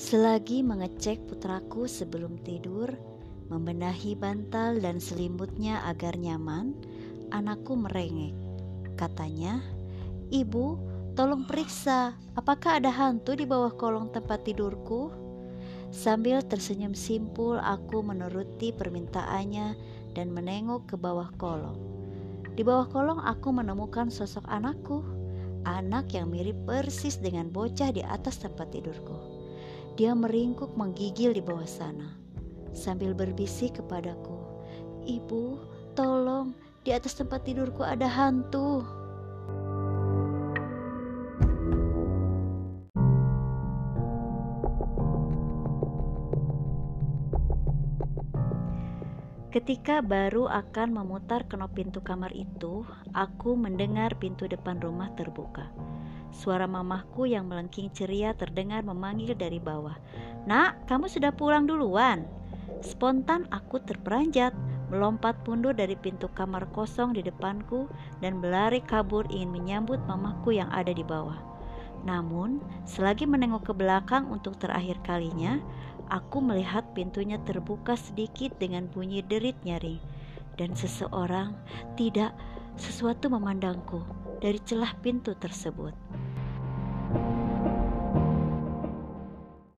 Selagi mengecek putraku sebelum tidur, membenahi bantal dan selimutnya agar nyaman, anakku merengek. Katanya, "Ibu, tolong periksa apakah ada hantu di bawah kolong tempat tidurku." Sambil tersenyum simpul, aku menuruti permintaannya dan menengok ke bawah kolong. Di bawah kolong, aku menemukan sosok anakku, anak yang mirip persis dengan bocah di atas tempat tidurku. Dia meringkuk menggigil di bawah sana sambil berbisik kepadaku, "Ibu, tolong, di atas tempat tidurku ada hantu." Ketika baru akan memutar kenop pintu kamar itu, aku mendengar pintu depan rumah terbuka. Suara mamahku yang melengking ceria terdengar memanggil dari bawah. Nak, kamu sudah pulang duluan? Spontan aku terperanjat, melompat mundur dari pintu kamar kosong di depanku dan berlari kabur ingin menyambut mamahku yang ada di bawah. Namun, selagi menengok ke belakang untuk terakhir kalinya, Aku melihat pintunya terbuka sedikit dengan bunyi derit nyaring, dan seseorang tidak sesuatu memandangku dari celah pintu tersebut.